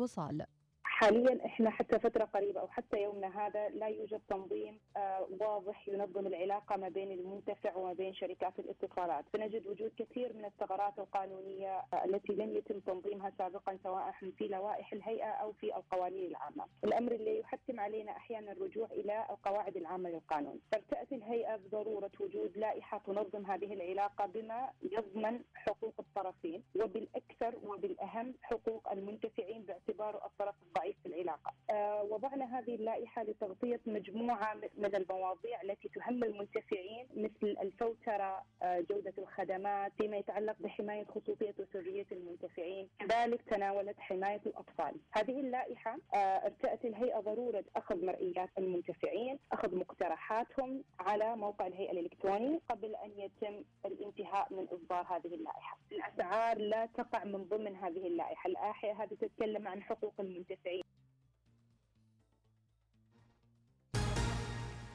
وصال حاليا إحنا حتى فترة قريبة أو حتى يومنا هذا لا يوجد تنظيم آه واضح ينظم العلاقة ما بين المنتفع وما بين شركات الاتصالات، فنجد وجود كثير من الثغرات القانونية آه التي لم يتم تنظيمها سابقا سواء في لوائح الهيئة أو في القوانين العامة، الأمر اللي يحتم علينا أحيانا الرجوع إلى القواعد العامة للقانون، فارتأت الهيئة بضرورة وجود لائحة تنظم هذه العلاقة بما يضمن حقوق الطرفين وبالأكثر وبالأهم حقوق المنتفعين باعتباره الطرف الضعيف. ضعيف في العلاقة. آه وضعنا هذه اللائحة لتغطية مجموعة من المواضيع التي تهم المنتفعين مثل الفوترة، آه جودة الخدمات، فيما يتعلق بحماية خصوصية وسرية المنتفعين، كذلك تناولت حماية الأطفال. هذه اللائحة آه ارتأت الهيئة ضرورة أخذ مرئيات المنتفعين، أخذ مقترحاتهم على موقع الهيئة الإلكتروني قبل أن يتم الانتهاء من إصدار هذه اللائحة. الأسعار لا تقع من ضمن هذه اللائحة، اللائحه هذه تتكلم عن حقوق المنتفعين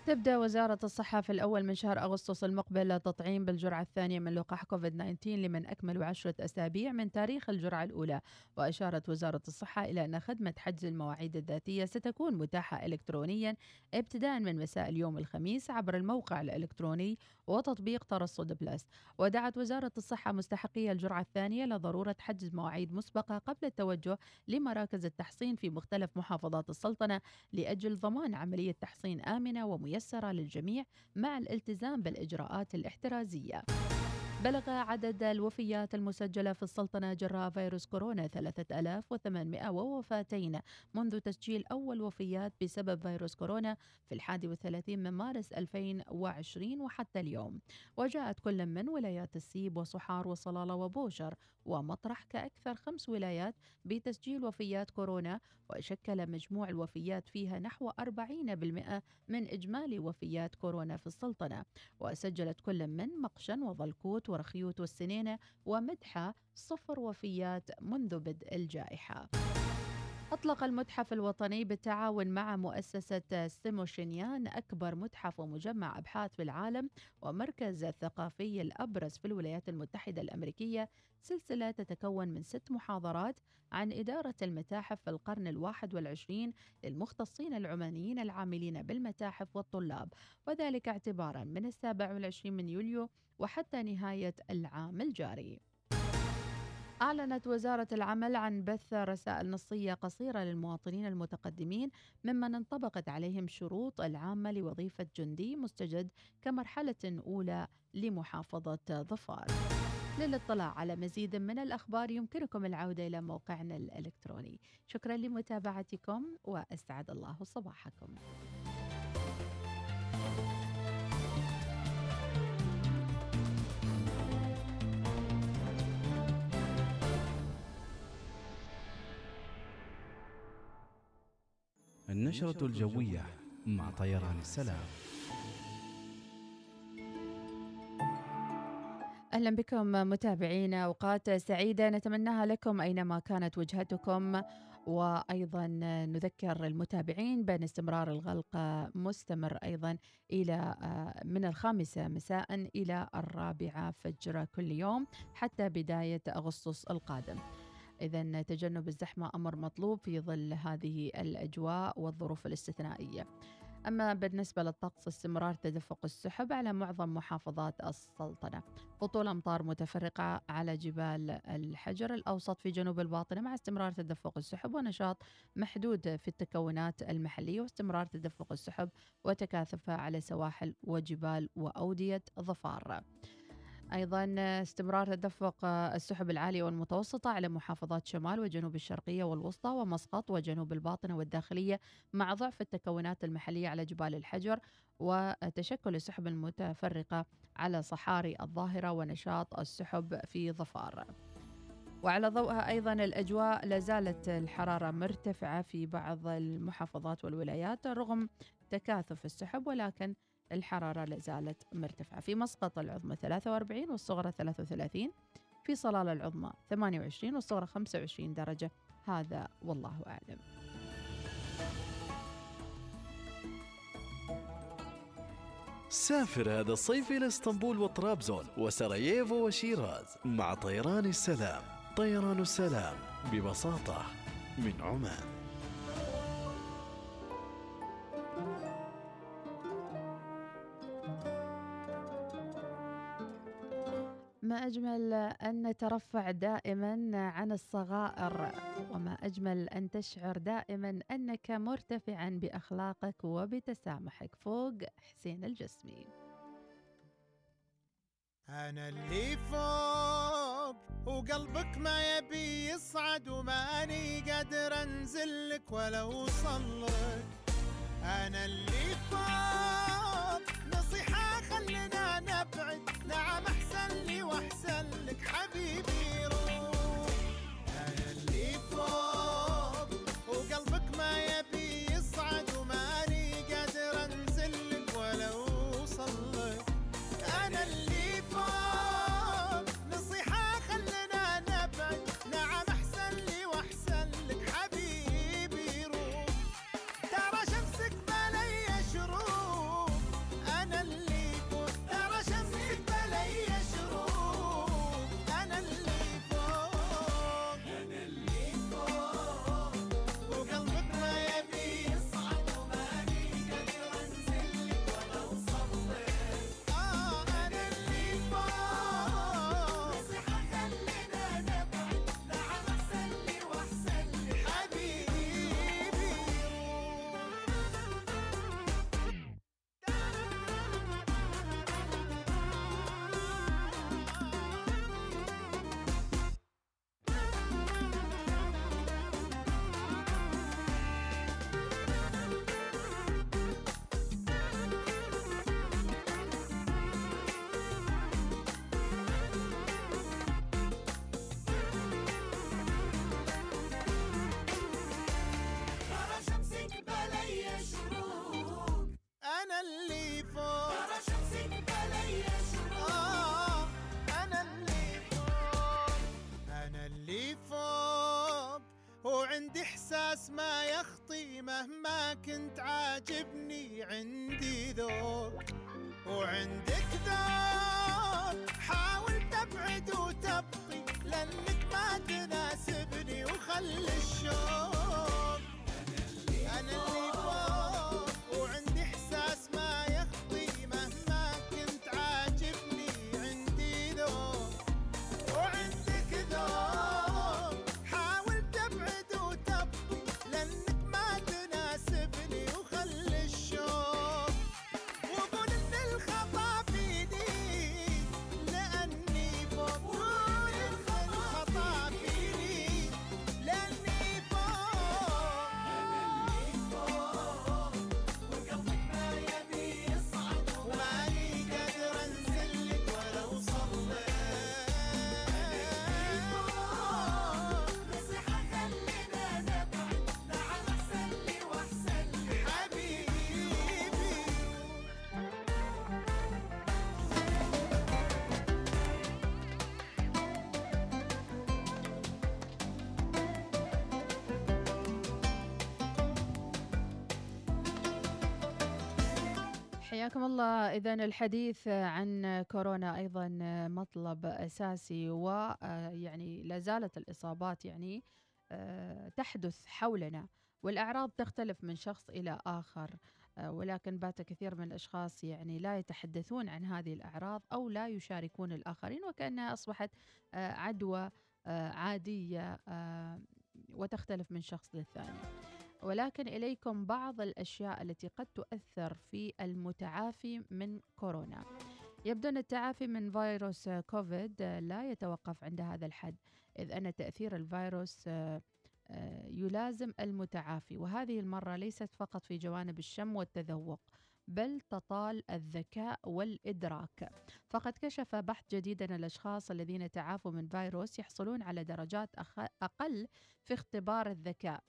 تبدأ وزارة الصحة في الأول من شهر أغسطس المقبل التطعيم بالجرعة الثانية من لقاح كوفيد 19 لمن أكملوا عشرة أسابيع من تاريخ الجرعة الأولى. وأشارت وزارة الصحة إلى أن خدمة حجز المواعيد الذاتية ستكون متاحة إلكترونيا ابتداء من مساء اليوم الخميس عبر الموقع الإلكتروني وتطبيق ترصد بلس ودعت وزارة الصحة مستحقي الجرعة الثانية لضرورة حجز مواعيد مسبقة قبل التوجه لمراكز التحصين في مختلف محافظات السلطنة لأجل ضمان عملية تحصين آمنة وميسرة للجميع مع الالتزام بالإجراءات الاحترازية. بلغ عدد الوفيات المسجلة في السلطنة جراء فيروس كورونا 3800 ووفاتين منذ تسجيل أول وفيات بسبب فيروس كورونا في الحادي والثلاثين من مارس 2020 وحتى اليوم. وجاءت كل من ولايات السيب وصحار وصلالة وبوشر ومطرح كأكثر خمس ولايات بتسجيل وفيات كورونا وشكل مجموع الوفيات فيها نحو 40% من إجمالي وفيات كورونا في السلطنة. وسجلت كل من مقشن وظلكوت ورخيوت والسنينة ومدحة صفر وفيات منذ بدء الجائحة. أطلق المتحف الوطني بالتعاون مع مؤسسة سيموشينيان أكبر متحف ومجمع أبحاث في العالم ومركز الثقافي الأبرز في الولايات المتحدة الأمريكية. سلسلة تتكون من ست محاضرات عن إدارة المتاحف في القرن الواحد والعشرين للمختصين العمانيين العاملين بالمتاحف والطلاب وذلك اعتبارا من السابع والعشرين من يوليو وحتى نهاية العام الجاري. أعلنت وزارة العمل عن بث رسائل نصية قصيرة للمواطنين المتقدمين ممن انطبقت عليهم شروط العامة لوظيفة جندي مستجد كمرحلة أولى لمحافظة ظفار. للاطلاع على مزيد من الأخبار يمكنكم العودة إلى موقعنا الإلكتروني شكرا لمتابعتكم وأسعد الله صباحكم النشرة الجوية مع طيران السلام. أهلا بكم متابعينا. أوقات سعيدة نتمناها لكم أينما كانت وجهتكم. وأيضا نذكر المتابعين بأن استمرار الغلق مستمر أيضا إلى من الخامسة مساء إلى الرابعة فجر كل يوم حتى بداية أغسطس القادم. إذا تجنب الزحمة أمر مطلوب في ظل هذه الأجواء والظروف الاستثنائية. أما بالنسبة للطقس استمرار تدفق السحب على معظم محافظات السلطنة. هطول أمطار متفرقة على جبال الحجر الأوسط في جنوب الباطنة مع استمرار تدفق السحب ونشاط محدود في التكونات المحلية واستمرار تدفق السحب وتكاثفها على سواحل وجبال وأودية ظفار. أيضا استمرار تدفق السحب العالية والمتوسطة على محافظات شمال وجنوب الشرقية والوسطى ومسقط وجنوب الباطنة والداخلية مع ضعف التكونات المحلية على جبال الحجر وتشكل السحب المتفرقة على صحاري الظاهرة ونشاط السحب في ظفار. وعلى ضوءها أيضا الأجواء لازالت الحرارة مرتفعة في بعض المحافظات والولايات رغم تكاثف السحب ولكن الحرارة لازالت مرتفعة. في مسقط العظمى 43 والصغرى 33 في صلالة العظمى 28 والصغرى 25 درجة. هذا والله أعلم. سافر هذا الصيف إلى إسطنبول وطرابزون وسراييفو وشيراز مع طيران السلام. طيران السلام ببساطة من عمان. أجمل أن نترفع دائما عن الصغائر وما أجمل أن تشعر دائما أنك مرتفعا بأخلاقك وبتسامحك. فوق حسين الجسمي. أنا اللي فوق وقلبك ما يبي يصعد وماني قادر أنزلك ولا أوصل لك. أنا اللي فوق حياكم الله. إذا الحديث عن كورونا أيضا مطلب أساسي ويعني لا زالت الإصابات يعني آه، تحدث حولنا والأعراض تختلف من شخص إلى آخر آه، ولكن بات كثير من الأشخاص يعني لا يتحدثون عن هذه الأعراض أو لا يشاركون الآخرين وكأنها أصبحت آه، عدوى آه، عادية آه، وتختلف من شخص للثاني. ولكن إليكم بعض الأشياء التي قد تؤثر في المتعافي من كورونا. يبدو أن التعافي من فيروس كوفيد لا يتوقف عند هذا الحد إذ أن تأثير الفيروس آه، آه، يلازم المتعافي. وهذه المرة ليست فقط في جوانب الشم والتذوق بل تطال الذكاء والإدراك. فقد كشف بحث جديد أن الأشخاص الذين تعافوا من فيروس يحصلون على درجات أقل في اختبار الذكاء.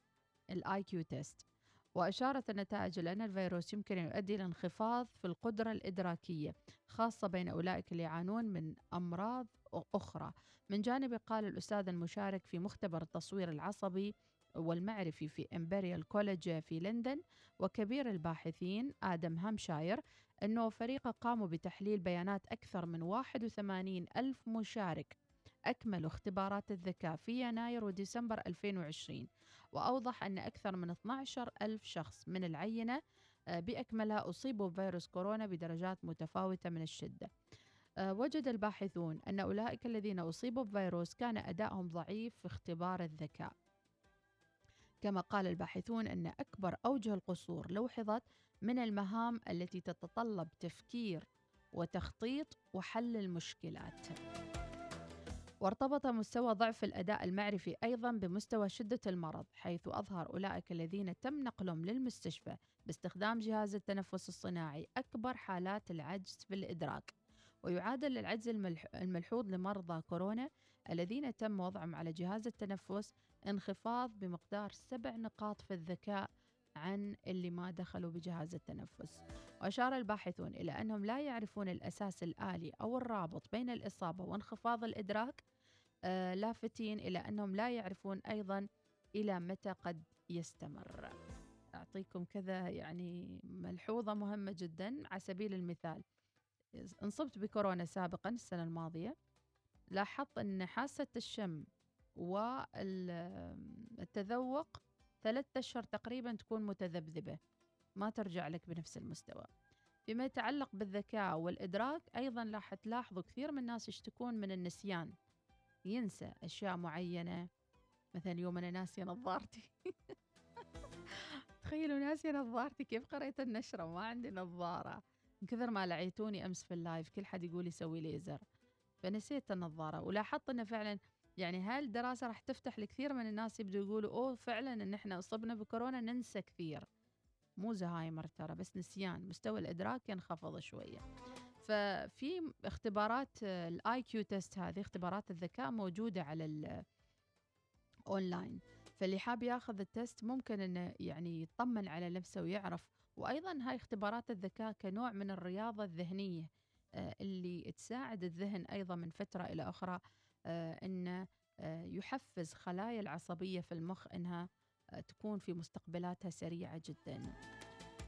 ال IQ test وأشارت النتائج إلى أن الفيروس يمكن أن يؤدي إلى انخفاض في القدرة الإدراكية خاصة بين أولئك اللي يعانون من أمراض أخرى. من جانبه قال الأستاذ المشارك في مختبر التصوير العصبي والمعرفي في إمبريال كوليج في لندن وكبير الباحثين آدم هامشاير أنه فريقه قاموا بتحليل بيانات أكثر من 81 ألف مشارك. أكملوا اختبارات الذكاء في يناير وديسمبر 2020 وأوضح أن أكثر من 12 ألف شخص من العينة آه، بأكملها أصيبوا بفيروس كورونا بدرجات متفاوتة من الشدة. آه، وجد الباحثون أن أولئك الذين أصيبوا بفيروس كان أدائهم ضعيف في اختبار الذكاء. كما قال الباحثون أن أكبر أوجه القصور لوحظت من المهام التي تتطلب تفكير وتخطيط وحل المشكلات. وارتبط مستوى ضعف الأداء المعرفي أيضا بمستوى شدة المرض حيث أظهر أولئك الذين تم نقلهم للمستشفى باستخدام جهاز التنفس الصناعي أكبر حالات العجز في الإدراك ويعادل العجز الملحوظ لمرضى كورونا الذين تم وضعهم على جهاز التنفس انخفاض بمقدار سبع نقاط في الذكاء عن اللي ما دخلوا بجهاز التنفس. وأشار الباحثون إلى أنهم لا يعرفون الأساس الآلي أو الرابط بين الإصابة وانخفاض الإدراك آه لافتين إلى أنهم لا يعرفون أيضا إلى متى قد يستمر. أعطيكم كذا يعني ملحوظة مهمة جدا على سبيل المثال. انصبت بكورونا سابقا السنة الماضية لاحظت أن حاسة الشم والتذوق ثلاثة أشهر تقريبا تكون متذبذبة ما ترجع لك بنفس المستوى. فيما يتعلق بالذكاء والإدراك أيضا راح تلاحظوا كثير من الناس يشتكون من النسيان. ينسى أشياء معينة. مثلا اليوم أنا ناسية نظارتي. تخيلوا ناسية نظارتي كيف قريت النشرة؟ ما عندي نظارة. من كثر ما لعيتوني أمس في اللايف كل حد يقول يسوي ليزر فنسيت النظارة ولاحظت أنه فعلا يعني هاي الدراسة راح تفتح لكثير من الناس يبدوا يقولوا أوه فعلا إن إحنا أصبنا بكورونا ننسى كثير. مو زهايمر ترى بس نسيان مستوى الإدراك ينخفض شوية. ففي اختبارات ال IQ test هذه اختبارات الذكاء موجودة على الاونلاين فاللي حاب ياخذ ال test ممكن إنه يعني يطمن على نفسه ويعرف. وأيضا هاي اختبارات الذكاء كنوع من الرياضة الذهنية آه، اللي تساعد الذهن أيضا من فترة إلى أخرى. أنه آه، يحفز خلايا العصبية في المخ أنها آه، تكون في مستقبلاتها سريعة جدا.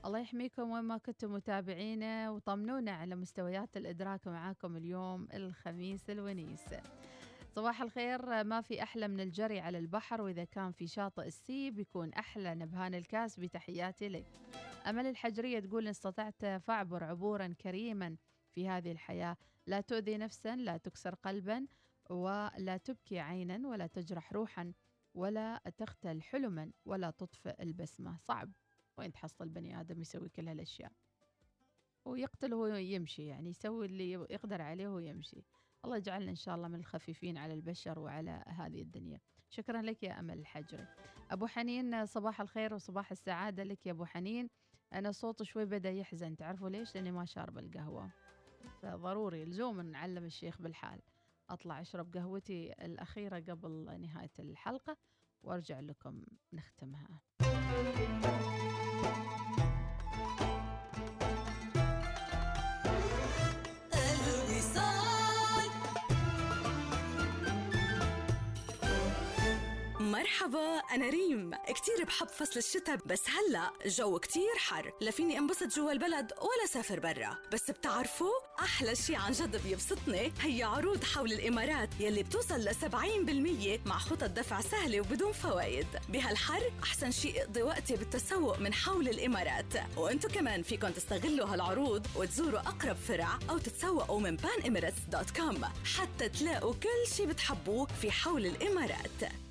الله يحميكم وين ما كنتم متابعينا وطمنونا على مستويات الإدراك معاكم اليوم الخميس الونيس. صباح الخير ما في أحلى من الجري على البحر وإذا كان في شاطئ السي بيكون أحلى. نبهان الكاس بتحياتي لك. أمل الحجرية تقول إن استطعت فاعبر عبورا كريما في هذه الحياة. لا تؤذي نفسا لا تكسر قلبا. ولا تبكي عينا ولا تجرح روحا ولا تختل حلما ولا تطفئ البسمة. صعب. وين تحصل بني آدم يسوي كل هالأشياء؟ ويقتل وهو يمشي يعني يسوي اللي يقدر عليه ويمشي الله يجعلنا إن شاء الله من الخفيفين على البشر وعلى هذه الدنيا. شكرا لك يا أمل الحجري. أبو حنين صباح الخير وصباح السعادة لك يا أبو حنين. أنا صوت شوي بدأ يحزن تعرفوا ليش؟ لأني ما شارب القهوة. فضروري لزوم نعلم الشيخ بالحال. أطلع أشرب قهوتي الأخيرة قبل نهاية الحلقة وأرجع لكم نختمها. مرحبا أنا ريم. كتير بحب فصل الشتاء بس هلأ الجو كتير حر. لا فيني انبسط جوا البلد ولا سافر برا. بس بتعرفوا أحلى شي عن جد بيبسطني هي عروض حول الإمارات يلي بتوصل ل 70% مع خطط دفع سهلة وبدون فوائد بهالحر أحسن شي اقضي وقتي بالتسوق من حول الإمارات. وإنتو كمان فيكن تستغلوا هالعروض وتزوروا أقرب فرع أو تتسوقوا من panemirates.com حتى تلاقوا كل شي بتحبوه في حول الإمارات.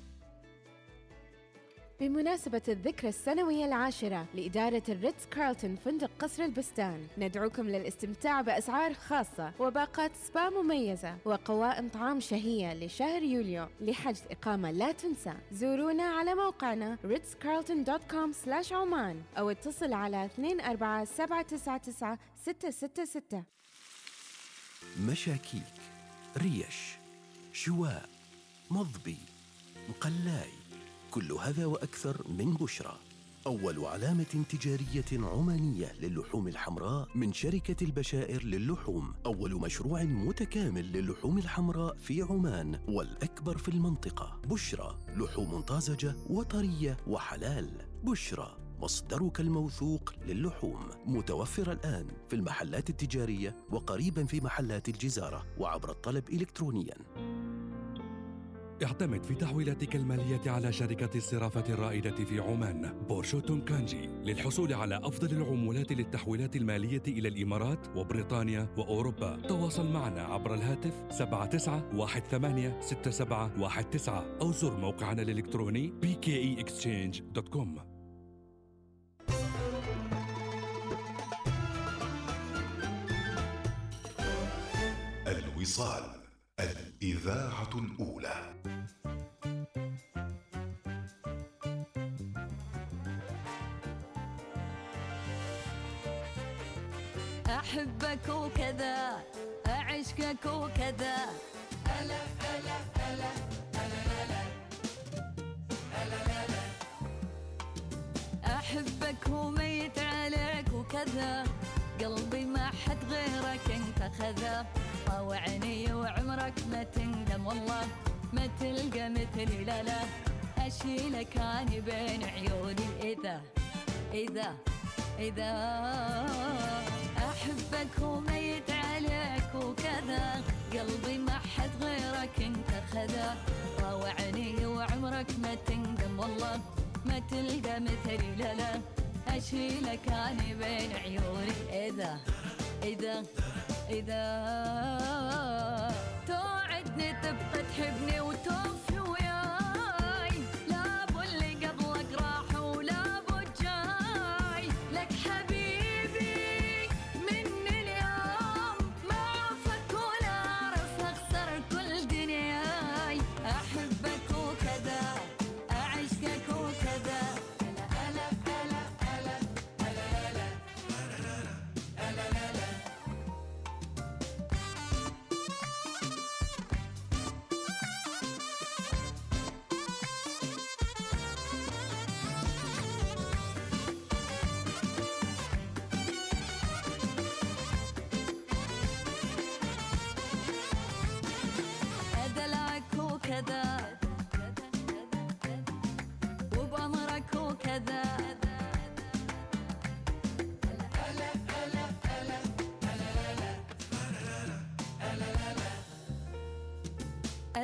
بمناسبة الذكرى السنوية العاشرة لإدارة الريتز كارلتون فندق قصر البستان ندعوكم للاستمتاع بأسعار خاصة وباقات سبا مميزة وقوائم طعام شهية لشهر يوليو لحجز إقامة لا تنسى. زورونا على موقعنا ritzcarlton.com عمان أو اتصل على 24799 666 مشاكيك ريش شواء مضبي مقلاي. كل هذا وأكثر من بشرى. أول علامة تجارية عمانية للحوم الحمراء من شركة البشائر للحوم. أول مشروع متكامل للحوم الحمراء في عمان والأكبر في المنطقة. بشرى لحوم طازجة وطرية وحلال. بشرى مصدرك الموثوق للحوم. متوفر الآن في المحلات التجارية وقريبا في محلات الجزارة وعبر الطلب إلكترونياً. اعتمد في تحويلاتك المالية على شركة الصرافة الرائدة في عمان. بورشو تونكانجي للحصول على أفضل العمولات للتحويلات المالية إلى الإمارات وبريطانيا وأوروبا. تواصل معنا عبر الهاتف 79186719 أو زر موقعنا الإلكتروني bkeexchange.com الوصال. الإذاعة الأولى. أحبك وكذا أعشقك وكذا ألا ألا ألا ألا ألا ألا أحبك وميت عليك وكذا قلبي ما حد غيرك انت خذا. طاوعني وعمرك ما تندم والله ما تلقى مثلي لا لا. أشيلك أنا بين عيوني إذا إذا إذا. أحبك وميت عليك وكذا قلبي ما حد غيرك انت خذا. طاوعني وعمرك ما تندم والله ما تلقى مثلي لا لا. أشيلك أنا بين عيوني إذا إذا. إذا توعدني تبقى تحبني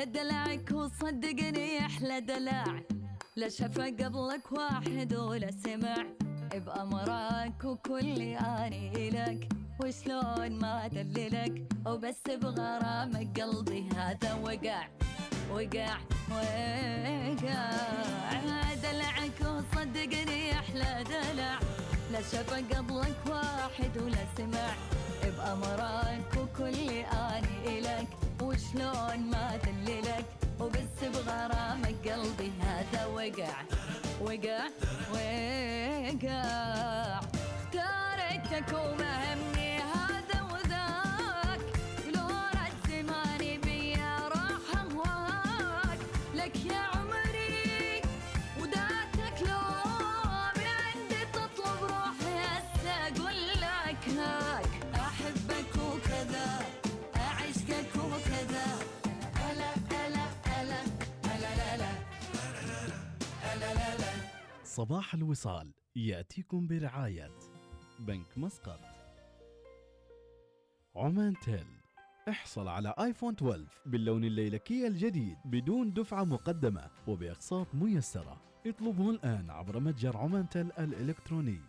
أدلعك وصدقني أحلى دلع. لا شفا قبلك واحد ولا سمع. بأمرك وكل آني إلك وشلون ما أدللك. وبس بغرامك قلبي هذا وقع. وقع وقع. دلعك وصدقني أحلى دلع. لا شفا قبلك واحد ولا سمع. بأمرك وكل آني إلك وشلون ما أدللك وبس بغرامك قلبي هذا وقع وقع وقع. اختارتك وما صباح الوصال يأتيكم برعاية بنك مسقط. عمان تيل احصل على آيفون 12 باللون الليلكي الجديد بدون دفعة مقدمة وبأقساط ميسرة. اطلبه الآن عبر متجر عمان تيل الإلكتروني.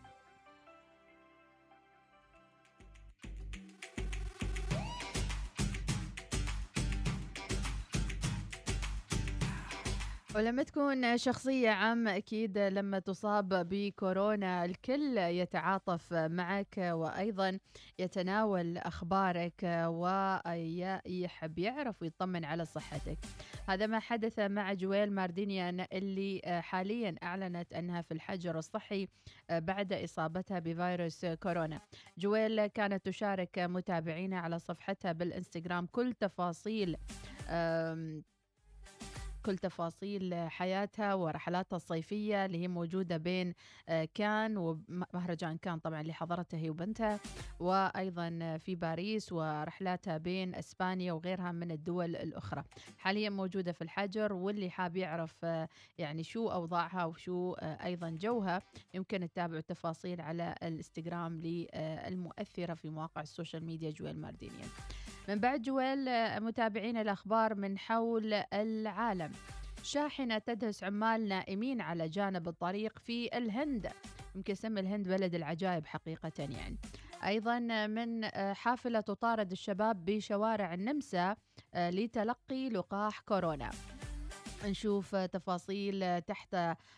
ولما تكون شخصية عامة أكيد لما تصاب بكورونا الكل يتعاطف معك وأيضا يتناول أخبارك ويحب يعرف ويطمن على صحتك. هذا ما حدث مع جويل ماردينيان اللي حاليا أعلنت أنها في الحجر الصحي بعد إصابتها بفيروس كورونا. جويل كانت تشارك متابعينها على صفحتها بالإنستغرام. كل تفاصيل كل تفاصيل حياتها ورحلاتها الصيفية اللي هي موجودة بين آه، كان ومهرجان كان طبعا اللي حضرته هي وبنتها وأيضا في باريس ورحلاتها بين أسبانيا وغيرها من الدول الأخرى. حاليا موجودة في الحجر واللي حاب يعرف آه، يعني شو أوضاعها وشو آه، أيضا جوها يمكن تتابعوا التفاصيل على الإنستغرام للمؤثرة في مواقع ال social media جويل ماردينيان. من بعد جوال آه، متابعين الأخبار من حول العالم. شاحنة تدهس عمال نائمين على جانب الطريق في الهند. يمكن سمي الهند بلد العجائب حقيقة يعني. أيضا من آه، حافلة تطارد الشباب بشوارع النمسا آه، لتلقي لقاح كورونا. نشوف تفاصيل تحت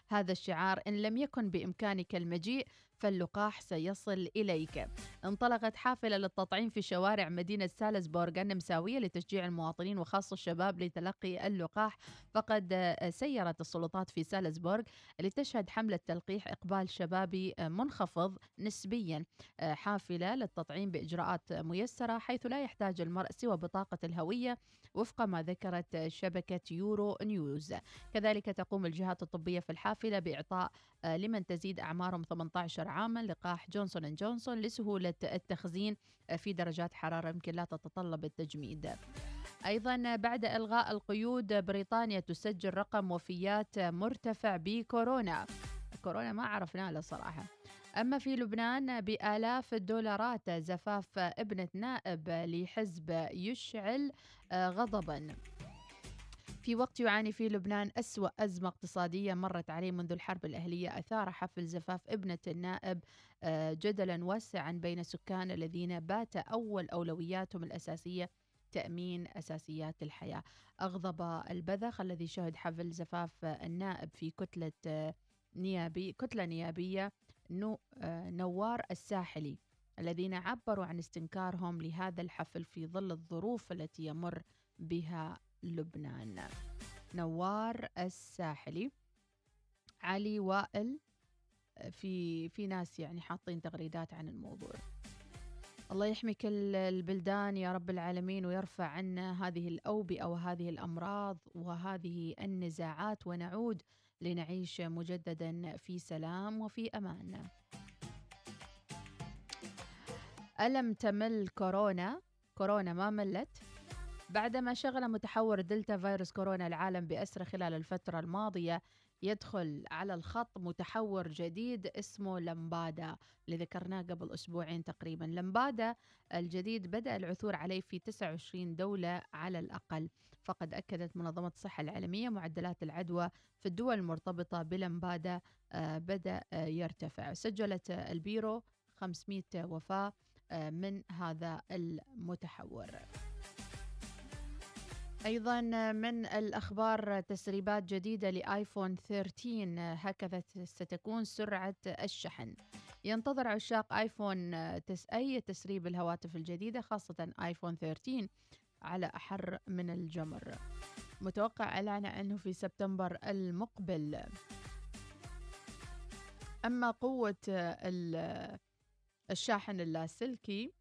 هذا الشعار. إن لم يكن بإمكانك المجيء فاللقاح سيصل إليك. انطلقت حافلة للتطعيم في شوارع مدينة سالزبورغ. النمساوية لتشجيع المواطنين وخاصة الشباب لتلقي اللقاح. فقد سيرت السلطات في سالزبورغ لتشهد حملة تلقيح إقبال شبابي منخفض نسبيا. حافلة للتطعيم بإجراءات ميسرة حيث لا يحتاج المرء سوى بطاقة الهوية وفق ما ذكرت شبكة يورو نيوز. كذلك تقوم الجهات الطبية في الحافلة بإعطاء آه، لمن تزيد أعمارهم 18 عاما لقاح جونسون أند جونسون لسهولة التخزين آه، في درجات حرارة يمكن لا تتطلب التجميد. أيضا بعد إلغاء القيود بريطانيا تسجل رقم وفيات مرتفع بكورونا. كورونا ما عرفناه له صراحة. أما في لبنان بآلاف الدولارات زفاف ابنة نائب لحزب يشعل آه، غضبا. في وقت يعاني فيه لبنان أسوأ أزمة اقتصادية مرت عليه منذ الحرب الأهلية أثار حفل زفاف ابنة النائب آه، جدلا واسعا بين السكان الذين بات أول أولوياتهم الأساسية تأمين أساسيات الحياة. أغضب البذخ الذي شهد حفل زفاف النائب في كتلة آه، نيابي كتلة نيابية نوار الساحلي الذين عبروا عن استنكارهم لهذا الحفل في ظل الظروف التي يمر بها لبنان. نوار الساحلي. علي وائل في في ناس يعني حاطين تغريدات عن الموضوع. الله يحمي كل البلدان يا رب العالمين ويرفع عنا هذه الأوبئة وهذه الأمراض وهذه النزاعات ونعود لنعيش مجددا في سلام وفي أمان. ألم تمل كورونا؟ كورونا ما ملت. بعدما شغل متحور دلتا فيروس كورونا العالم بأسره خلال الفترة الماضية يدخل على الخط متحور جديد اسمه لمبادا اللي ذكرناه قبل أسبوعين تقريبا. لمبادا الجديد بدأ العثور عليه في 29 دولة على الأقل. فقد أكدت منظمة الصحة العالمية معدلات العدوى في الدول المرتبطة بلمبادا آه، بدأ آه، يرتفع. سجلت البيرو 500 وفاة آه، من هذا المتحور. أيضا من الأخبار تسريبات جديدة لآيفون 13 هكذا ستكون سرعة الشحن. ينتظر عشاق آيفون أي تسريب الهواتف الجديدة خاصة آيفون 13 على أحر من الجمر. متوقع إعلان أنه في سبتمبر المقبل. أما قوة الشاحن اللاسلكي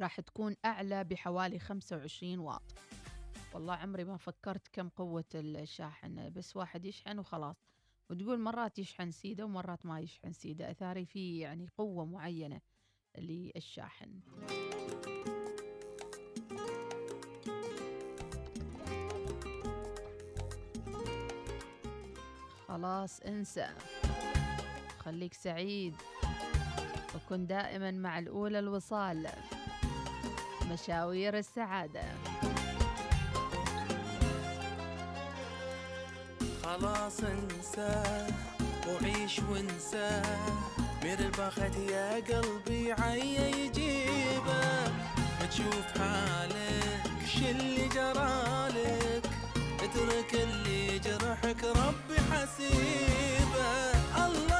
راح تكون أعلى بحوالي 25 واط. والله عمري ما فكرت كم قوة الشاحن بس واحد يشحن وخلاص. وتقول مرات يشحن سيدة ومرات ما يشحن سيدة. أثاري في يعني قوة معينة للشاحن. خلاص انسى. خليك سعيد. وكن دائما مع الأولى الوصال. مشاوير السعادة. خلاص انسى وعيش وانسى. مير البخت يا قلبي عي يجيبه تشوف حالك شلي جرالك. اترك اللي جرحك ربي حسيبه. الله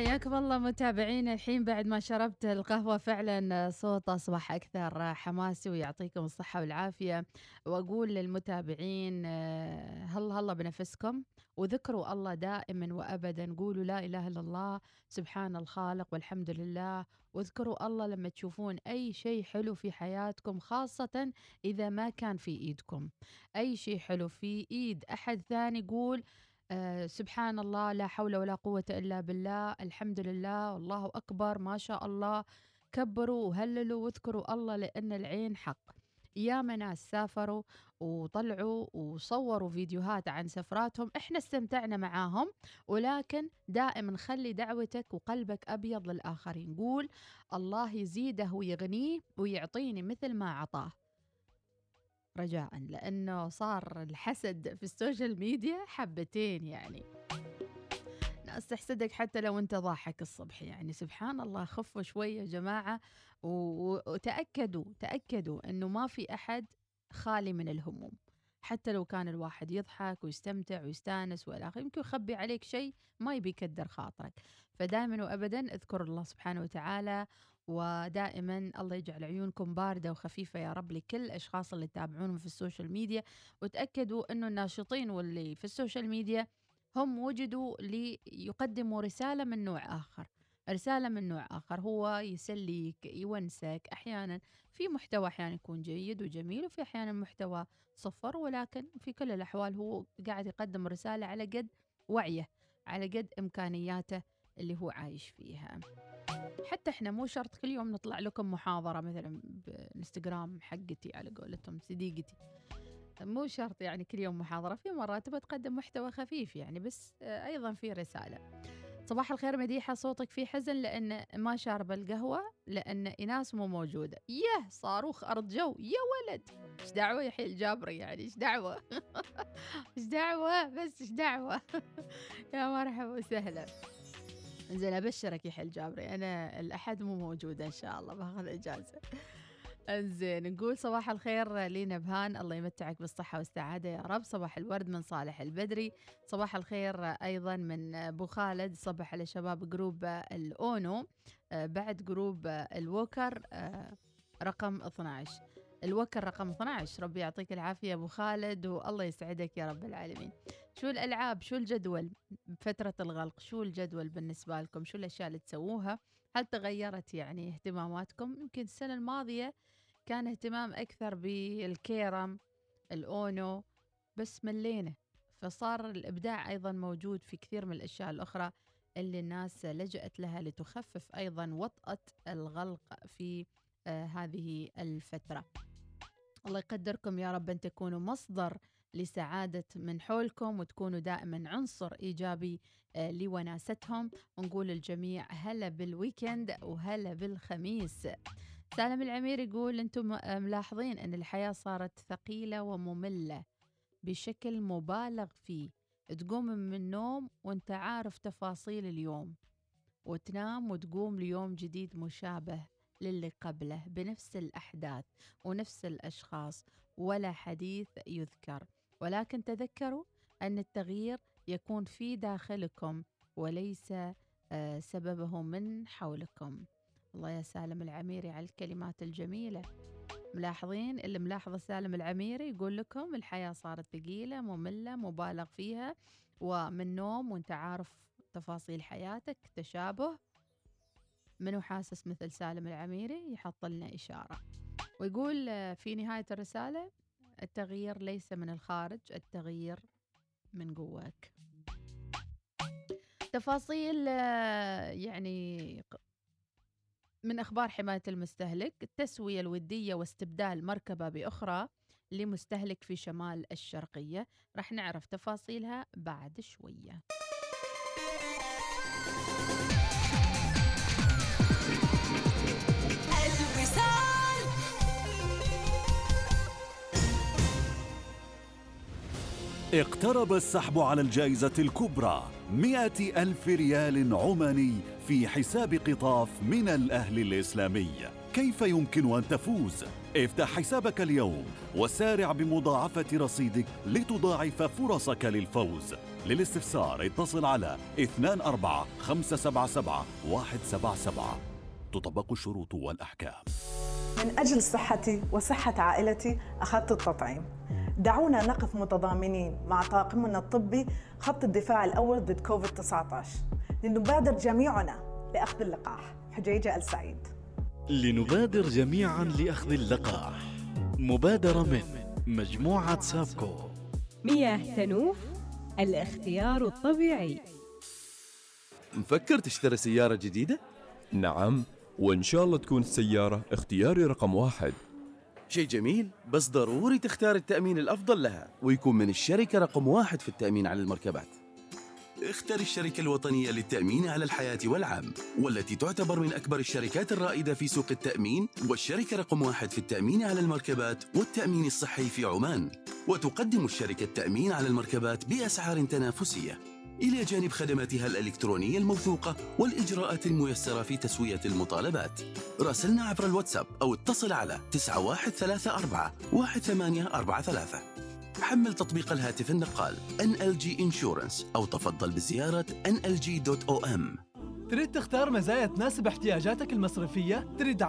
حياكم الله متابعينا الحين بعد ما شربت القهوة فعلا صوت أصبح أكثر حماسي ويعطيكم الصحة والعافية. وأقول للمتابعين آه، هلا هلا بنفسكم؟ وذكروا الله دائما وأبدا. قولوا لا إله إلا الله سبحان الخالق والحمد لله. واذكروا الله لما تشوفون أي شيء حلو في حياتكم خاصة إذا ما كان في إيدكم. أي شيء حلو في إيد أحد ثاني قول آه، سبحان الله لا حول ولا قوة إلا بالله الحمد لله والله أكبر ما شاء الله. كبروا وهللوا واذكروا الله لأن العين حق. ياما ناس سافروا وطلعوا وصوروا فيديوهات عن سفراتهم إحنا استمتعنا معاهم. ولكن دائما خلي دعوتك وقلبك أبيض للآخرين. قول الله يزيده ويغنيه ويعطيني مثل ما عطاه رجاء لأنه صار الحسد في ال social media حبتين يعني. ناس تحسدك حتى لو أنت ضاحك الصبح يعني. سبحان الله خفوا شوي يا جماعة و- وتأكدوا تأكدوا إنه ما في أحد خالي من الهموم. حتى لو كان الواحد يضحك ويستمتع ويستانس وإلى آخره يمكن يخبي عليك شيء ما يبي يكدر خاطرك. فدائما وابدا أذكر الله سبحانه وتعالى ودائما الله يجعل عيونكم باردة وخفيفة يا رب لكل الأشخاص اللي تتابعونهم في ال social media وتأكدوا أنه الناشطين واللي في ال social media هم وجدوا ليقدموا رسالة من نوع آخر. رسالة من نوع آخر هو يسليك يونسك أحيانا في محتوى أحيانا يكون جيد وجميل وفي أحيانا محتوى صفر ولكن في كل الأحوال هو قاعد يقدم رسالة على قد وعيه على قد إمكانياته اللي هو عايش فيها. حتى إحنا مو شرط كل يوم نطلع لكم محاضرة مثلا بالانستغرام حقتي على قولتهم صديقتي. مو شرط يعني كل يوم محاضرة في مرات تبغى تقدم محتوى خفيف يعني بس أيضا في رسالة. صباح الخير مديحة صوتك فيه حزن لأن ما شارب القهوة لأن إناس مو موجودة. يه صاروخ أرض جو. يا ولد! إيش دعوة يحيى الجابري يعني؟ إيش دعوة؟ إيش دعوة؟ بس إيش دعوة؟ يا مرحبا وسهلا. زين أبشرك يحيى الجابري أنا الأحد مو موجوده إن شاء الله باخذ إجازة. أنزين نقول صباح الخير لينا بهان. الله يمتعك بالصحة والسعادة يا رب. صباح الورد من صالح البدري. صباح الخير أيضا من أبو خالد. صبح على شباب group الأونو. آه، بعد group الووكر آه، رقم 12 الوكر رقم 12 ربي يعطيك العافية أبو خالد والله يسعدك يا رب العالمين. شو الألعاب شو الجدول بفترة الغلق؟ شو الجدول بالنسبة لكم؟ شو الأشياء اللي تسووها؟ هل تغيرت يعني اهتماماتكم؟ يمكن السنة الماضية كان اهتمام أكثر بالكيرم الأونو بس ملينا. فصار الإبداع أيضا موجود في كثير من الأشياء الأخرى اللي الناس لجأت لها لتخفف أيضا وطأة الغلق في آه هذه الفترة. الله يقدركم يا رب أن تكونوا مصدر لسعادة من حولكم وتكونوا دائما عنصر إيجابي آه لوناستهم. ونقول للجميع هلا بالويكند وهلا بالخميس. سالم العمير يقول أنتم ملاحظين أن الحياة صارت ثقيلة ومملة بشكل مبالغ فيه. تقوم من النوم وأنت عارف تفاصيل اليوم وتنام وتقوم ليوم جديد مشابه للي قبله بنفس الأحداث ونفس الأشخاص. ولا حديث يذكر. ولكن تذكروا أن التغيير يكون في داخلكم وليس آه، سببه من حولكم. الله يا سالم العميري على الكلمات الجميلة. ملاحظين اللي ملاحظة سالم العميري يقول لكم الحياة صارت ثقيلة مملة مبالغ فيها ومن نوم وانت عارف تفاصيل حياتك تشابه. منو حاسس مثل سالم العميري؟ يحط لنا إشارة. ويقول آه، في نهاية الرسالة التغيير ليس من الخارج التغيير من جواك. تفاصيل آه، يعني من أخبار حماية المستهلك التسوية الودية واستبدال مركبة بأخرى لمستهلك في شمال الشرقية. راح نعرف تفاصيلها بعد شوية. اقترب السحب على الجائزة الكبرى مئة ألف ريال عماني في حساب قطاف من الأهل الإسلامي. كيف يمكن أن تفوز؟ افتح حسابك اليوم وسارع بمضاعفة رصيدك لتضاعف فرصك للفوز. للاستفسار اتصل على 24 577 177 تطبق الشروط والأحكام. من أجل صحتي وصحة عائلتي أخذت التطعيم. دعونا نقف متضامنين مع طاقمنا الطبي خط الدفاع الأول ضد كوفيد 19 لنبادر جميعنا لأخذ اللقاح. حجيجة السعيد لنبادر جميعا لأخذ اللقاح. مبادرة من مجموعة سابكو. مياه تنوف الاختيار الطبيعي. مفكر تشتري سيارة جديدة؟ نعم وإن شاء الله تكون السيارة اختياري رقم واحد. شيء جميل بس ضروري تختار التأمين الأفضل لها ويكون من الشركة رقم واحد في التأمين على المركبات. اختر الشركة الوطنية للتأمين على الحياة والعام والتي تعتبر من أكبر الشركات الرائدة في سوق التأمين والشركة رقم واحد في التأمين على المركبات والتأمين الصحي في عمان. وتقدم الشركة التأمين على المركبات بأسعار تنافسية. إلى جانب خدماتها الإلكترونية الموثوقة والإجراءات الميسرة في تسوية المطالبات راسلنا عبر الواتساب أو اتصل على 9134 1843 حمل تطبيق الهاتف النقال NLG Insurance أو تفضل بزيارة nlg.om تريد تختار مزايا تناسب احتياجاتك المصرفية؟ تريد 10%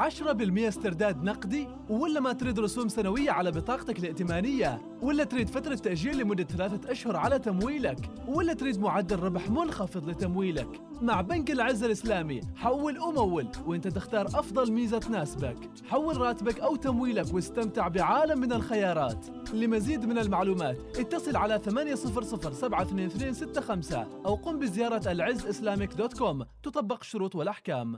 استرداد نقدي؟ ولا ما تريد رسوم سنوية على بطاقتك الائتمانية؟ ولا تريد فترة تأجيل لمدة ثلاثة أشهر على تمويلك؟ ولا تريد معدل ربح منخفض لتمويلك؟ مع بنك العز الإسلامي حول ومول وإنت تختار أفضل ميزة تناسبك حول راتبك أو تمويلك واستمتع بعالم من الخيارات لمزيد من المعلومات اتصل على 800 72265 أو قم بزيارة العز Islamic dot com تطبق الشروط والأحكام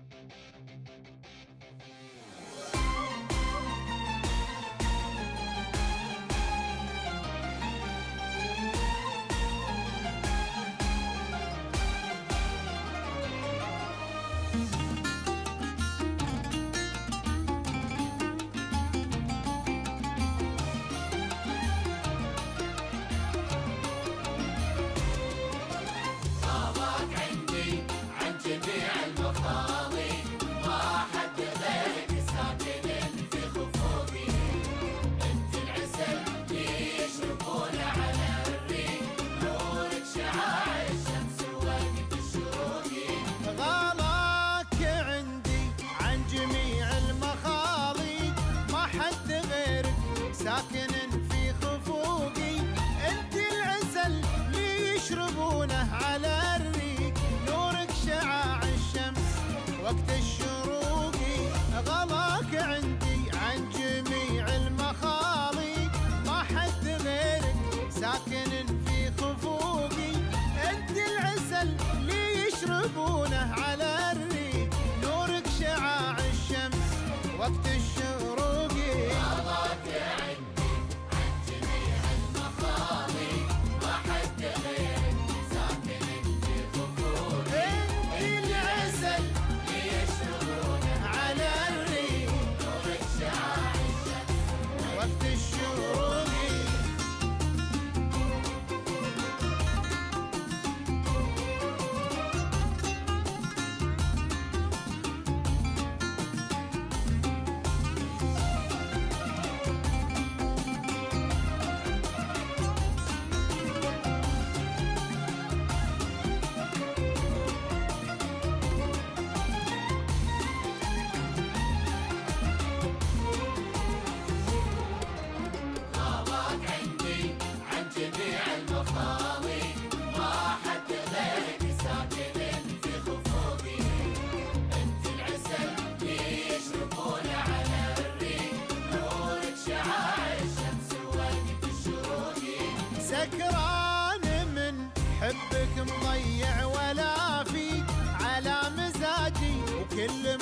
كل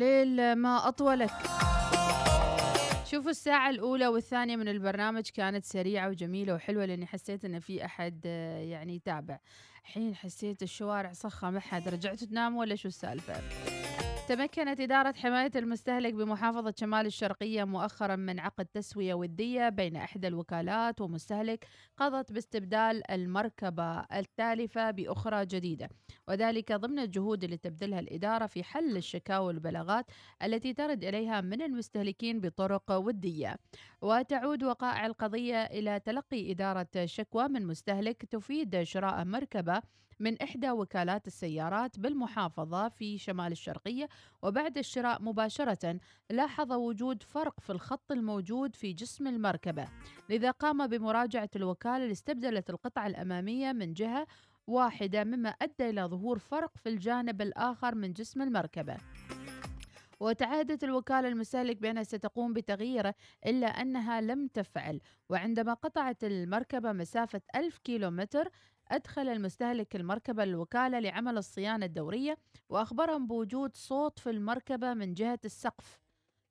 ليل ما أطولك. شوفوا الساعة الأولى والثانية من البرنامج كانت سريعة وجميلة وحلوة لأني حسيت إن في أحد يعني يتابع. حين حسيت الشوارع صخة ما حد. رجعتوا تناموا ولا شو السالفة؟ تمكنت إدارة حماية المستهلك بمحافظة شمال الشرقية مؤخرا من عقد تسوية ودية بين إحدى الوكالات ومستهلك قضت باستبدال المركبة التالفة بأخرى جديدة. وذلك ضمن الجهود اللي تبذلها الإدارة في حل الشكاوى والبلاغات التي ترد إليها من المستهلكين بطرق ودية. وتعود وقائع القضية إلى تلقي إدارة شكوى من مستهلك تفيد شراء مركبة من إحدى وكالات السيارات بالمحافظة في شمال الشرقية وبعد الشراء مباشرة لاحظ وجود فرق في الخط الموجود في جسم المركبة. لذا قام بمراجعة الوكالة لاستبدلت القطعة الأمامية من جهة واحدة مما أدى إلى ظهور فرق في الجانب الآخر من جسم المركبة. وتعهدت الوكالة المستهلك بأنها ستقوم بتغييره إلا أنها لم تفعل. وعندما قطعت المركبة مسافة ألف كيلومتر أدخل المستهلك المركبة للوكالة لعمل الصيانة الدورية وأخبرهم بوجود صوت في المركبة من جهة السقف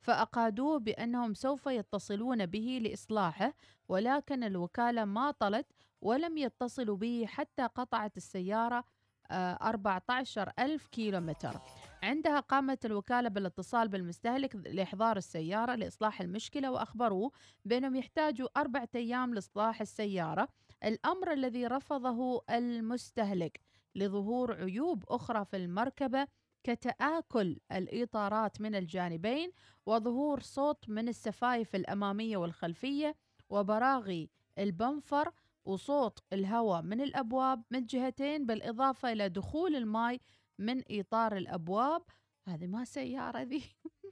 فأقادوه بأنهم سوف يتصلون به لإصلاحه ولكن الوكالة ما طلت ولم يتصلوا به حتى قطعت السيارة آه، 14 ألف كيلومتر. عندها قامت الوكالة بالاتصال بالمستهلك لإحضار السيارة لإصلاح المشكلة وأخبروه بأنهم يحتاجوا أربعة أيام لإصلاح السيارة. الأمر الذي رفضه المستهلك لظهور عيوب أخرى في المركبة كتآكل الإطارات من الجانبين وظهور صوت من السفايف الأمامية والخلفية وبراغي ال bumper وصوت الهواء من الأبواب من جهتين بالإضافة إلى دخول الماء من إطار الأبواب. هذه ما سيارة ذي.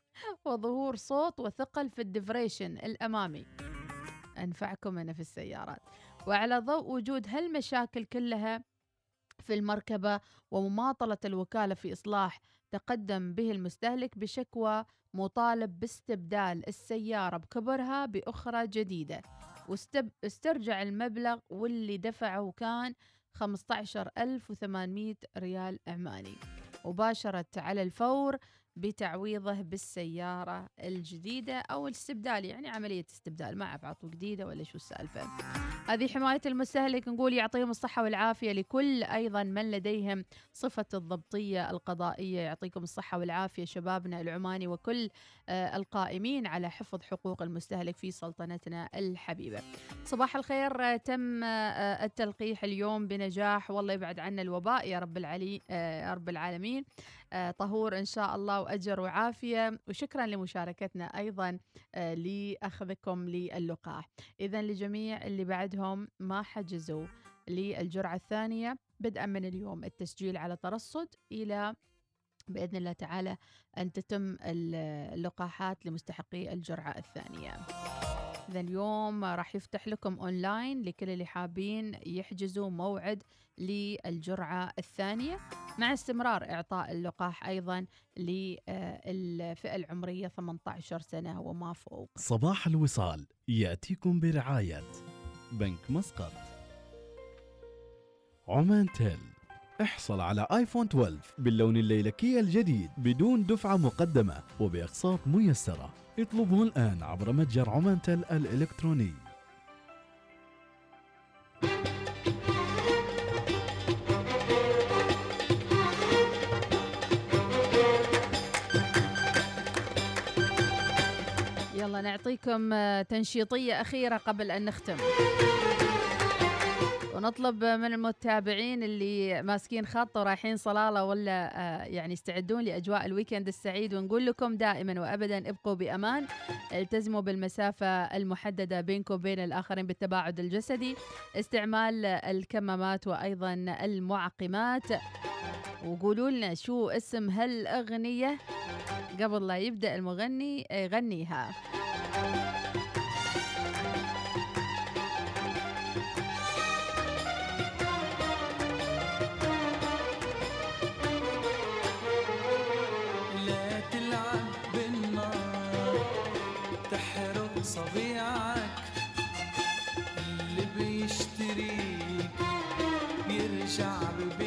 وظهور صوت وثقل في ال differential الأمامي. أنفعكم أنا في السيارات. وعلى ضوء وجود هالمشاكل كلها في المركبة ومماطلة الوكالة في إصلاح تقدم به المستهلك بشكوى مطالب باستبدال السيارة بكبرها بأخرى جديدة. واسترجع المبلغ واللي دفعه كان 15800 ريال عماني وباشرت على الفور بتعويضه بالسيارة الجديدة أو الاستبدال يعني عملية استبدال. ما أعرف عطوا جديدة ولا شو السالفة. هذه حماية المستهلك. نقول يعطيهم الصحة والعافية لكل أيضا من لديهم صفة الضبطية القضائية. يعطيكم الصحة والعافية شبابنا العماني وكل آه، القائمين على حفظ حقوق المستهلك في سلطنتنا الحبيبة. صباح الخير آه، تم آه، التلقيح اليوم بنجاح. والله يبعد عنا الوباء يا رب العلي رب العالمين. طهور إن شاء الله وأجر وعافية. وشكرا لمشاركتنا أيضا آه، لأخذكم للقاح إذا لجميع اللي بعدهم ما حجزوا للجرعة الثانية. بدءا من اليوم التسجيل على ترصد إلى بإذن الله تعالى أن تتم ال- اللقاحات لمستحقي الجرعة الثانية. إذا اليوم راح يفتح لكم أونلاين لكل اللي حابين يحجزوا موعد للجرعة الثانية. مع استمرار إعطاء اللقاح أيضا للفئة العمرية 18 سنة وما فوق. صباح الوصال يأتيكم برعاية بنك مسقط. عمان تيل احصل على آيفون 12 باللون الليلكي الجديد بدون دفعة مقدمة وبأقساط ميسرة. اطلبه الآن عبر متجر عمان تيل الإلكتروني. يلا نعطيكم آه، تنشيطية أخيرة قبل أن نختم. ونطلب من المتابعين اللي ماسكين خط ورايحين صلالة ولا آه، يعني يستعدون لأجواء الويكند السعيد ونقول لكم دائما وأبدا ابقوا بأمان. التزموا بالمسافة المحددة بينكم وبين الآخرين بالتباعد الجسدي. استعمال الكمامات وأيضا المعقمات. وقولوا لنا شو اسم هالأغنية قبل لا يبدأ المغني يغنيها. بالنار تحرق صبيعك. اللي بيشتريك بيرجع ببيعك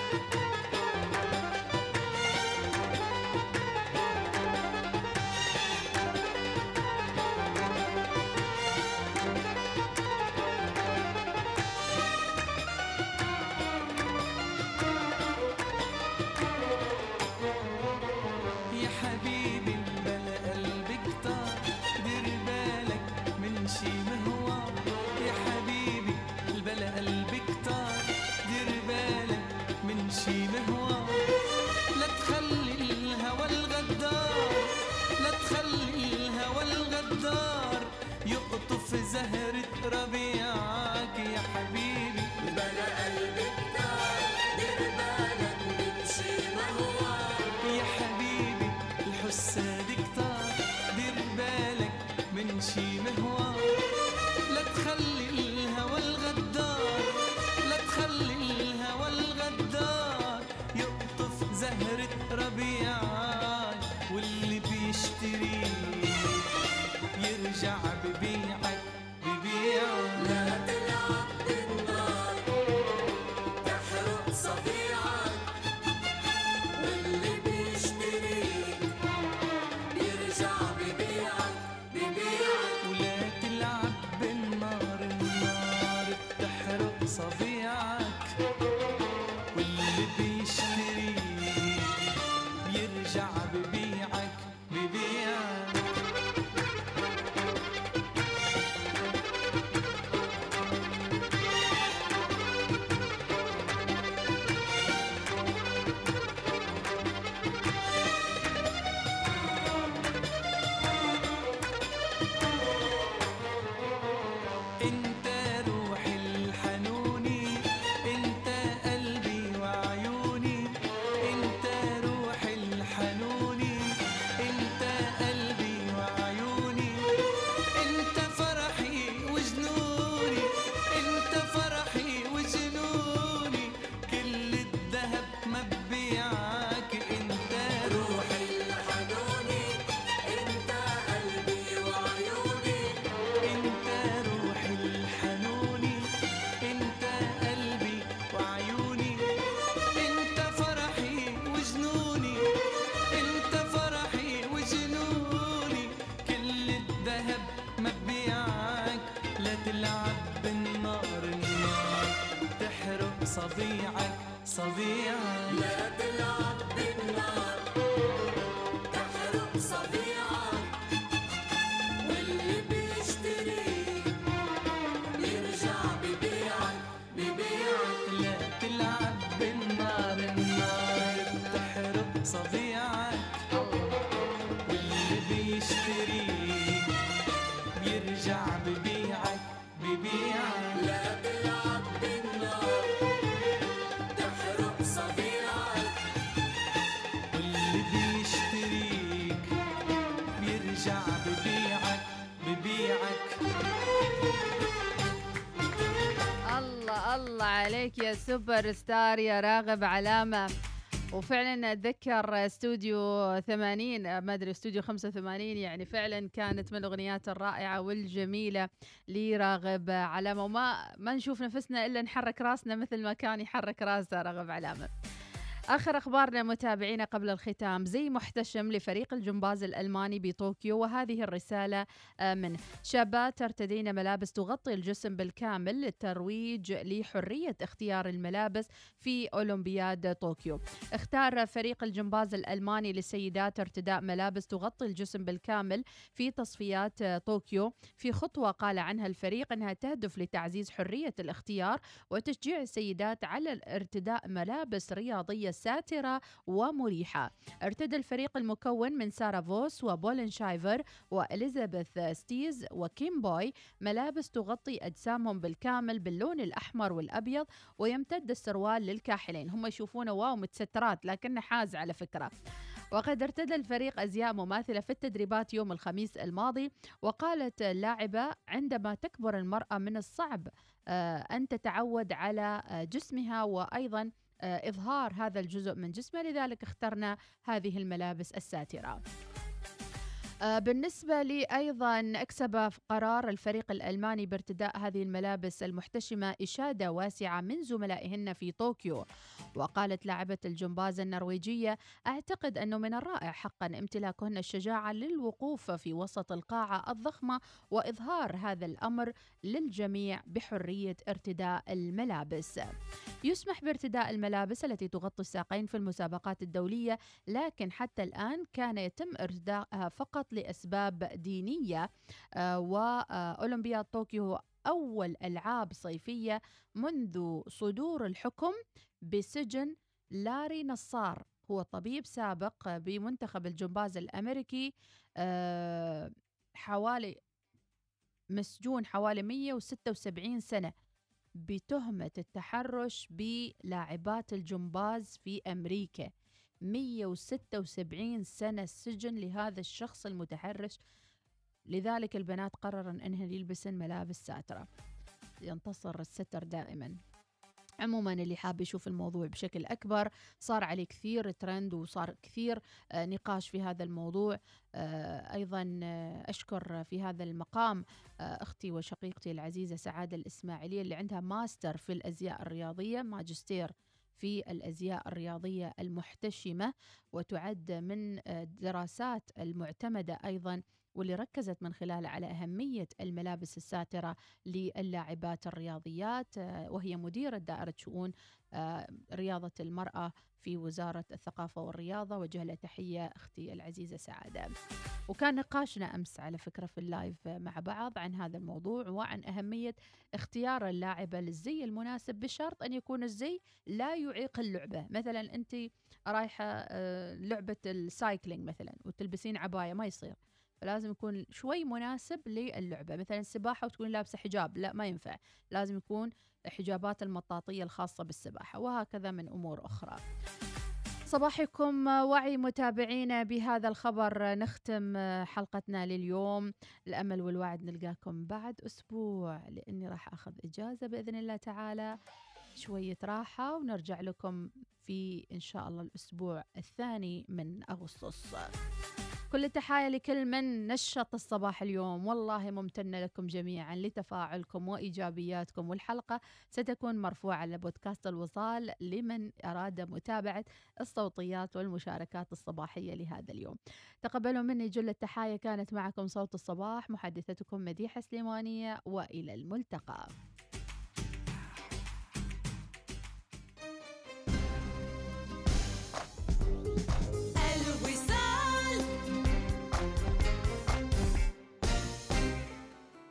تحرق صبيعك. بيرجع ببيعك ببيعك. الله الله عليك يا super star يا راغب علامة. وفعلا أتذكر استوديو 80 ما أدري استوديو 85 يعني فعلا كانت من الأغنيات الرائعة والجميلة لراغب علامة. وما ما نشوف نفسنا إلا نحرك راسنا مثل ما كان يحرك راسه راغب علامة. آخر أخبارنا متابعينا قبل الختام زي محتشم لفريق الجمباز الألماني بطوكيو وهذه الرسالة آه، منه شابات ترتدين ملابس تغطي الجسم بالكامل للترويج لحرية اختيار الملابس في أولمبياد طوكيو. اختار فريق الجمباز الألماني للسيدات ارتداء ملابس تغطي الجسم بالكامل في تصفيات آه، طوكيو. في خطوة قال عنها الفريق أنها تهدف لتعزيز حرية الاختيار وتشجيع السيدات على ارتداء ملابس رياضية ساترة ومريحة. ارتدى الفريق المكون من سارة فوس وبولن شايفر وإليزابيث ستيز وكيم بوي. ملابس تغطي أجسامهم بالكامل باللون الأحمر والأبيض ويمتد السروال للكاحلين. هم يشوفونه wow متسترات لكنه حاز على فكرة. وقد ارتدى الفريق أزياء مماثلة في التدريبات يوم الخميس الماضي وقالت اللاعبة عندما تكبر المرأة من الصعب آه، أن تتعود على آه، جسمها وأيضا إظهار هذا الجزء من جسمها لذلك اخترنا هذه الملابس الساترة. آه، بالنسبة لي أيضا أكسب قرار الفريق الألماني بارتداء هذه الملابس المحتشمة إشادة واسعة من زملائهن في طوكيو. وقالت لاعبة الجمباز النرويجية أعتقد أنه من الرائع حقا امتلاكهن الشجاعة للوقوف في وسط القاعة الضخمة وإظهار هذا الأمر للجميع بحرية ارتداء الملابس. يسمح بارتداء الملابس التي تغطي الساقين في المسابقات الدولية لكن حتى الآن كان يتم ارتداءها فقط لأسباب دينية آه، وأولمبياد طوكيو أول ألعاب صيفية منذ صدور الحكم بسجن لاري نصار. هو طبيب سابق بمنتخب الجمباز الأمريكي آه، حوالي مسجون حوالي 176 سنة بتهمة التحرش بلاعبات الجمباز في أمريكا. 176 سنة سجن لهذا الشخص المتحرش. لذلك البنات قررن أنهن يلبسن ملابس ساترة. ينتصر الستر دائما. عموما اللي حاب يشوف الموضوع بشكل أكبر صار عليه كثير ترند وصار كثير آه، نقاش في هذا الموضوع. آه، أيضا آه، أشكر في هذا المقام أختي وشقيقتي العزيزة سعادة الإسماعيلية اللي عندها ماستر في الأزياء الرياضية ماجستير في الأزياء الرياضية المحتشمة وتعد من آه، الدراسات المعتمدة أيضا واللي ركزت من خلالها على أهمية الملابس الساترة للاعبات الرياضيات آه، وهي مديرة دائرة شؤون آه، رياضة المرأة في وزارة الثقافة والرياضة. وجه لها تحية أختي العزيزة سعادة. وكان نقاشنا أمس على فكرة في ال live مع بعض عن هذا الموضوع وعن أهمية اختيار اللاعبة للزي المناسب بشرط أن يكون الزي لا يعيق اللعبة. مثلا أنت رايحة آه، لعبة ال cycling مثلا وتلبسين عباية ما يصير. فلازم يكون شوي مناسب للعبة. مثلا السباحة وتكون لابسة حجاب لا ما ينفع. لازم يكون حجابات المطاطية الخاصة بالسباحة وهكذا من أمور أخرى. صباحكم وعي متابعينا بهذا الخبر. نختم حلقتنا لليوم. الأمل والوعد نلقاكم بعد أسبوع لأني راح أخذ إجازة بإذن الله تعالى. شوية راحة ونرجع لكم في إن شاء الله الأسبوع الثاني من أغسطس. كل التحايا لكل من نشط الصباح اليوم. والله ممتنة لكم جميعا لتفاعلكم وإيجابياتكم. والحلقة ستكون مرفوعة على بودكاست الوصال لمن أراد متابعة الصوتيات والمشاركات الصباحية لهذا اليوم. تقبلوا مني جل التحايا. كانت معكم صوت الصباح محدثتكم مديحة سليمانية وإلى الملتقى.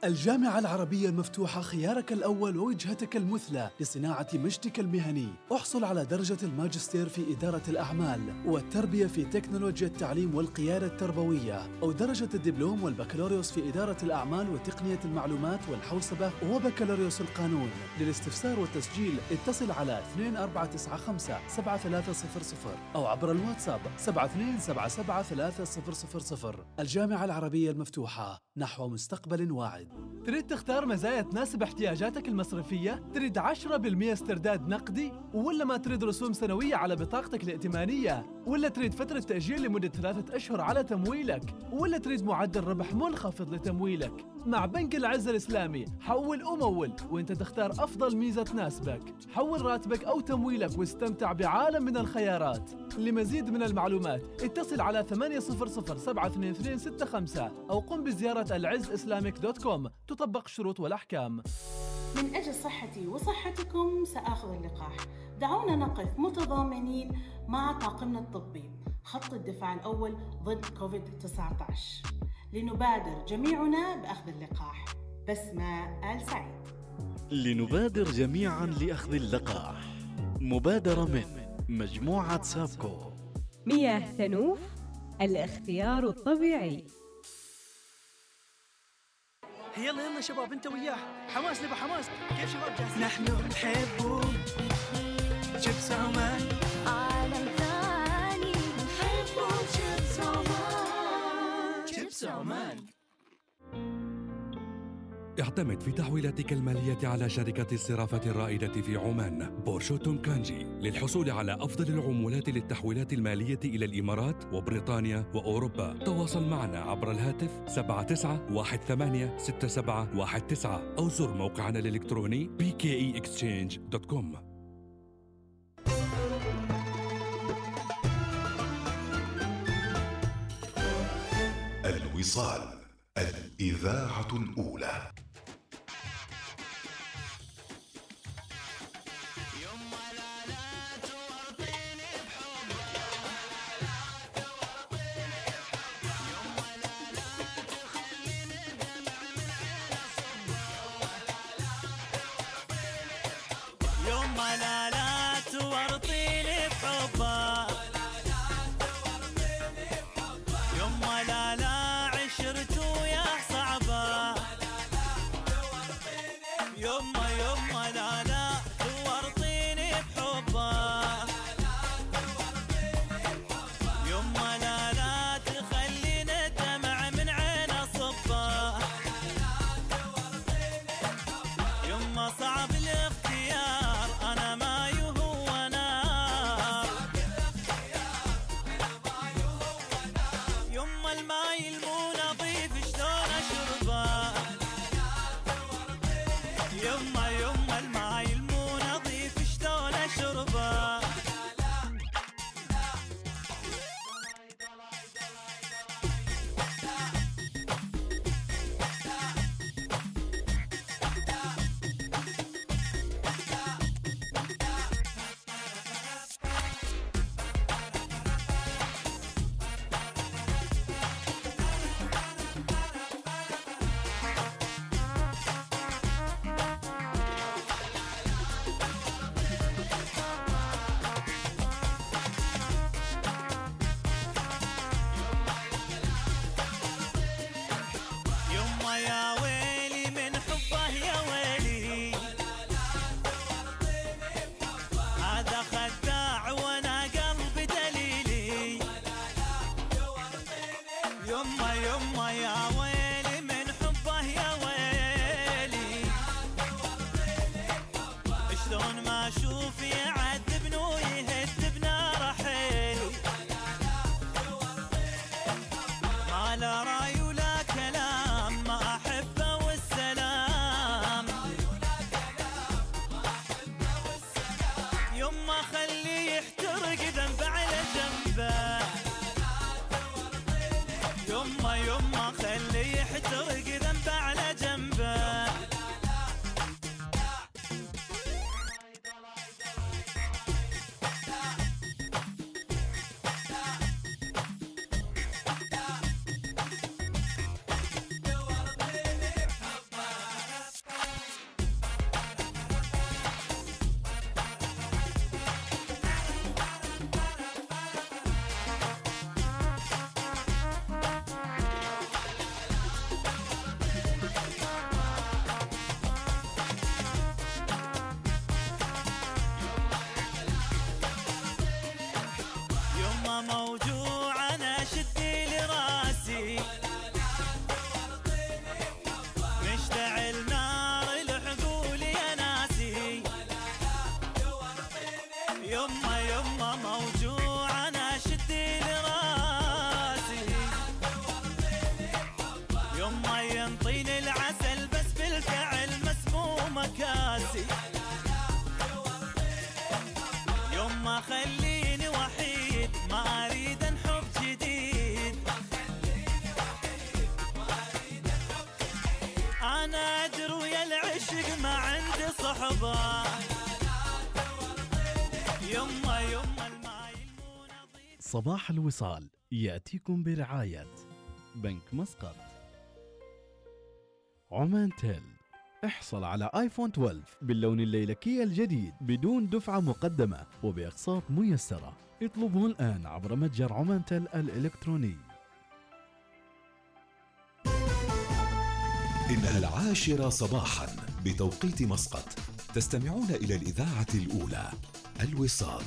الجامعة العربية المفتوحة خيارك الأول ووجهتك المثلى لصناعة مجدك المهني. احصل على درجة الماجستير في إدارة الأعمال والتربية في تكنولوجيا التعليم والقيادة التربوية أو درجة الدبلوم والبكالوريوس في إدارة الأعمال وتقنية المعلومات والحوسبة وبكالوريوس القانون. للاستفسار والتسجيل اتصل على 2495 7300 أو عبر الواتساب 7277 الجامعة العربية المفتوحة نحو مستقبل واعد. تريد تختار مزايا تناسب احتياجاتك المصرفية؟ تريد 10% استرداد نقدي؟ ولا ما تريد رسوم سنوية على بطاقتك الائتمانية؟ ولا تريد فترة تأجيل لمدة ثلاثة أشهر على تمويلك؟ ولا تريد معدل ربح منخفض لتمويلك؟ مع بنك العز الإسلامي حول ومول وإنت تختار أفضل ميزة تناسبك حول راتبك أو تمويلك واستمتع بعالم من الخيارات لمزيد من المعلومات اتصل على 800 72265 أو قم بزيارة العز Islamic dot com تطبق الشروط والأحكام. من أجل صحتي وصحتكم سآخذ اللقاح. دعونا نقف متضامنين مع طاقمنا الطبي. خط الدفاع الأول ضد كوفيد-19 لنبادر جميعنا بأخذ اللقاح. بسمة آل سعيد. لنبادر جميعا لأخذ اللقاح. مبادرة من مجموعة سابكو. مياه تنوف الاختيار الطبيعي. يلا يلا شباب انت وياه. حماس نبى حماس. كيف شباب جاهزين نحن نحبه شيبس عمان. عالم ثاني نحبه شيبس عمان. شيبس عمان. اعتمد في تحويلاتك المالية على شركة الصرافة الرائدة في عمان. بورشوتام كانجي للحصول على أفضل العمولات للتحويلات المالية إلى الإمارات وبريطانيا وأوروبا. تواصل معنا عبر الهاتف 79186719 أو زر موقعنا الإلكتروني bkeexchange.com الوصال الإذاعة الأولى. يوم My. صباح الوصال يأتيكم برعاية بنك مسقط. عمان تيل احصل على آيفون 12 باللون الليلكي الجديد بدون دفعة مقدمة وبأقساط ميسرة. اطلبه الآن عبر متجر عمان تيل الإلكتروني. إنها العاشرة صباحا بتوقيت مسقط تستمعون إلى الإذاعة الأولى الوصال.